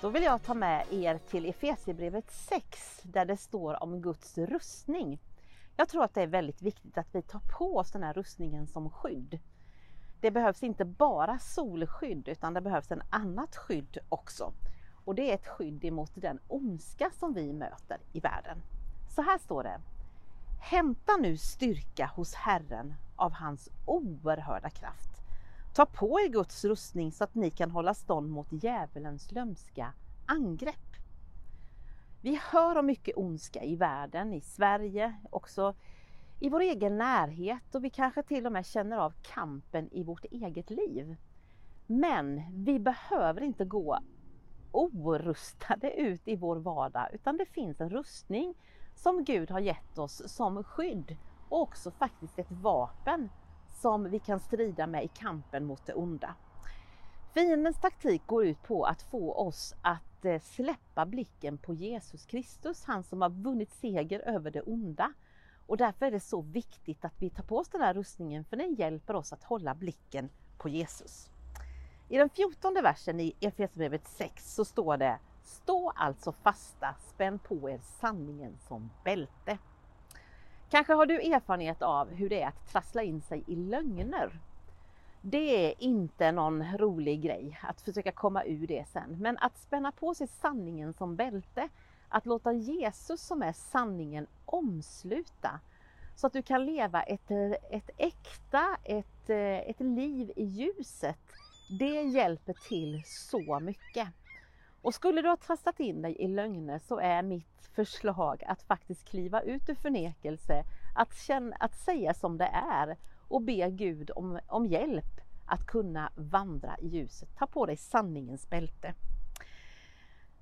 Då vill jag ta med er till Efesierbrevet 6 där det står om Guds rustning. Jag tror att det är väldigt viktigt att vi tar på oss den här rustningen som skydd. Det behövs inte bara solskydd utan det behövs en annat skydd också. Och det är ett skydd emot den ondska som vi möter i världen. Så här står det. Hämta nu styrka hos Herren av hans oerhörda kraft. Ta på er Guds rustning så att ni kan hålla stånd mot djävulens lömska angrepp. Vi hör om mycket ondska i världen, i Sverige, också i vår egen närhet och vi kanske till och med känner av kampen i vårt eget liv. Men vi behöver inte gå orustade ut i vår vardag utan det finns en rustning som Gud har gett oss som skydd och också faktiskt ett vapen som vi kan strida med i kampen mot det onda. Fiendens taktik går ut på att få oss att eh, släppa blicken på Jesus Kristus, han som har vunnit seger över det onda. Och därför är det så viktigt att vi tar på oss den här rustningen för den hjälper oss att hålla blicken på Jesus. I den fjortonde versen i Efesierbrevet 6 så står det Stå alltså fasta, spänn på er sanningen som bälte. Kanske har du erfarenhet av hur det är att trassla in sig i lögner. Det är inte någon rolig grej att försöka komma ur det sen, men att spänna på sig sanningen som bälte, att låta Jesus som är sanningen omsluta så att du kan leva ett, ett äkta, ett, ett liv i ljuset. Det hjälper till så mycket. Och skulle du ha trasslat in dig i lögner så är mitt förslag att faktiskt kliva ut ur förnekelse, att, känna, att säga som det är och be Gud om, om hjälp att kunna vandra i ljuset. Ta på dig sanningens bälte.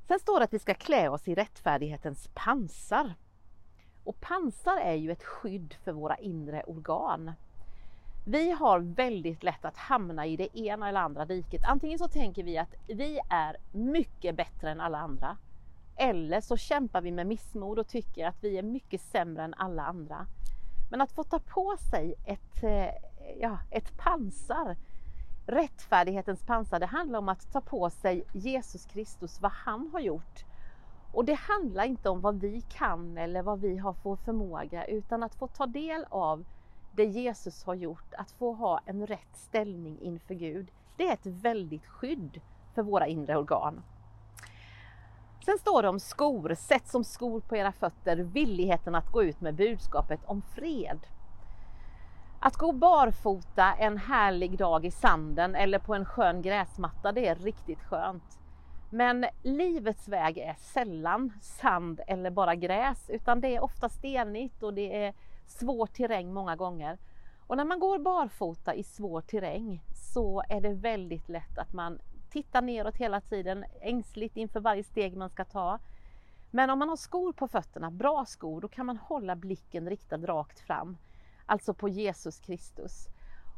Sen står det att vi ska klä oss i rättfärdighetens pansar. Och pansar är ju ett skydd för våra inre organ. Vi har väldigt lätt att hamna i det ena eller andra diket. Antingen så tänker vi att vi är mycket bättre än alla andra. Eller så kämpar vi med missmod och tycker att vi är mycket sämre än alla andra. Men att få ta på sig ett, eh, ja, ett pansar, rättfärdighetens pansar, det handlar om att ta på sig Jesus Kristus, vad han har gjort. Och det handlar inte om vad vi kan eller vad vi har för förmåga utan att få ta del av det Jesus har gjort, att få ha en rätt ställning inför Gud. Det är ett väldigt skydd för våra inre organ. Sen står det om skor, sätt som skor på era fötter, villigheten att gå ut med budskapet om fred. Att gå barfota en härlig dag i sanden eller på en skön gräsmatta, det är riktigt skönt. Men livets väg är sällan sand eller bara gräs, utan det är ofta stenigt och det är svår terräng många gånger. Och när man går barfota i svår terräng så är det väldigt lätt att man tittar neråt hela tiden, ängsligt inför varje steg man ska ta. Men om man har skor på fötterna, bra skor, då kan man hålla blicken riktad rakt fram, alltså på Jesus Kristus.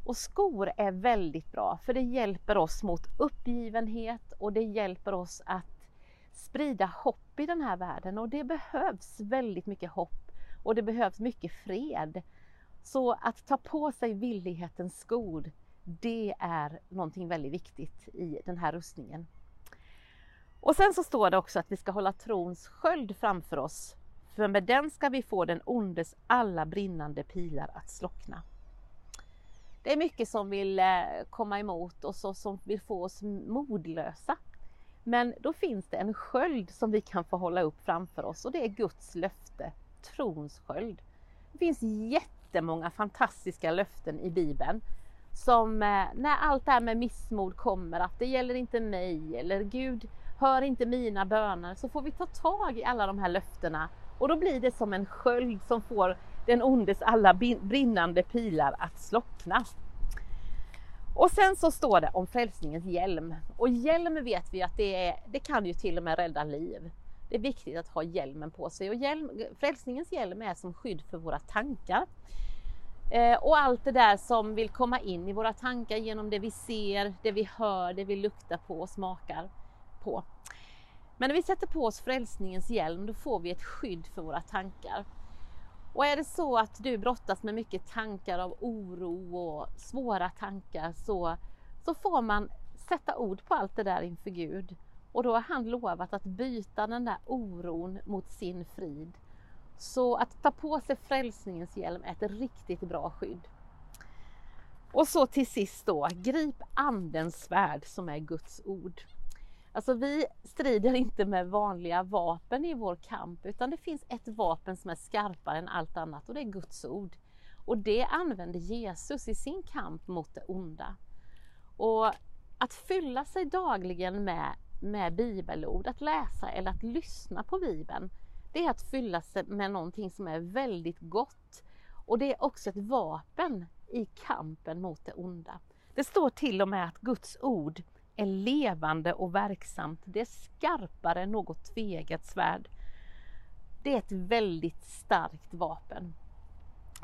Och skor är väldigt bra för det hjälper oss mot uppgivenhet och det hjälper oss att sprida hopp i den här världen och det behövs väldigt mycket hopp och det behövs mycket fred. Så att ta på sig villighetens skor, det är någonting väldigt viktigt i den här rustningen. Och sen så står det också att vi ska hålla trons sköld framför oss, för med den ska vi få den ondes alla brinnande pilar att slockna. Det är mycket som vill eh, komma emot oss och som vill få oss modlösa. Men då finns det en sköld som vi kan få hålla upp framför oss och det är Guds löfte, trons sköld. Det finns jättemånga fantastiska löften i Bibeln som eh, när allt det här med missmod kommer, att det gäller inte mig eller Gud hör inte mina böner, så får vi ta tag i alla de här löftena och då blir det som en sköld som får den ondes alla brinnande pilar att slockna. Och sen så står det om frälsningens hjälm. Och hjälm vet vi att det, är, det kan ju till och med rädda liv. Det är viktigt att ha hjälmen på sig och hjälm, frälsningens hjälm är som skydd för våra tankar. Eh, och allt det där som vill komma in i våra tankar genom det vi ser, det vi hör, det vi luktar på och smakar på. Men när vi sätter på oss frälsningens hjälm då får vi ett skydd för våra tankar. Och är det så att du brottas med mycket tankar av oro och svåra tankar så, så får man sätta ord på allt det där inför Gud och då har han lovat att byta den där oron mot sin frid. Så att ta på sig frälsningens hjälm är ett riktigt bra skydd. Och så till sist då, grip andens svärd som är Guds ord. Alltså vi strider inte med vanliga vapen i vår kamp utan det finns ett vapen som är skarpare än allt annat och det är Guds ord. Och det använde Jesus i sin kamp mot det onda. Och att fylla sig dagligen med, med bibelord, att läsa eller att lyssna på bibeln, det är att fylla sig med någonting som är väldigt gott. Och det är också ett vapen i kampen mot det onda. Det står till och med att Guds ord är levande och verksamt. Det är skarpare än något tvegat svärd. Det är ett väldigt starkt vapen.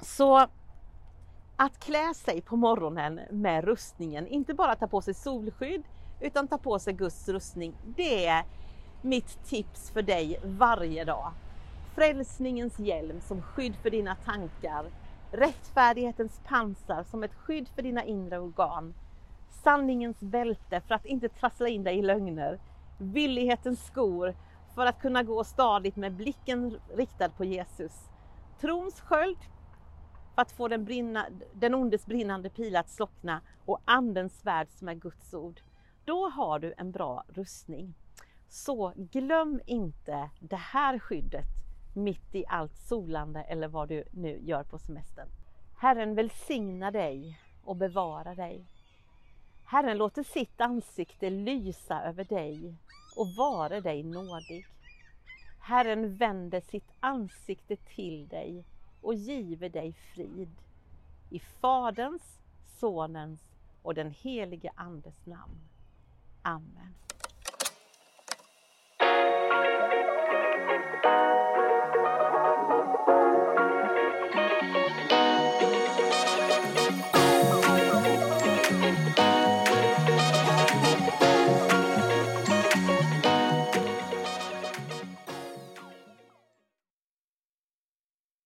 Så att klä sig på morgonen med rustningen, inte bara ta på sig solskydd utan ta på sig Guds rustning. Det är mitt tips för dig varje dag. Frälsningens hjälm som skydd för dina tankar, rättfärdighetens pansar som ett skydd för dina inre organ, sanningens bälte för att inte trassla in dig i lögner, villighetens skor för att kunna gå stadigt med blicken riktad på Jesus, trons sköld för att få den, brinna, den ondes brinnande pil att slockna och andens svärd som är Guds ord. Då har du en bra rustning. Så glöm inte det här skyddet mitt i allt solande eller vad du nu gör på semestern. Herren välsigna dig och bevara dig. Herren låter sitt ansikte lysa över dig och vare dig nådig. Herren vänder sitt ansikte till dig och giver dig frid. I Faderns, Sonens och den helige Andes namn. Amen.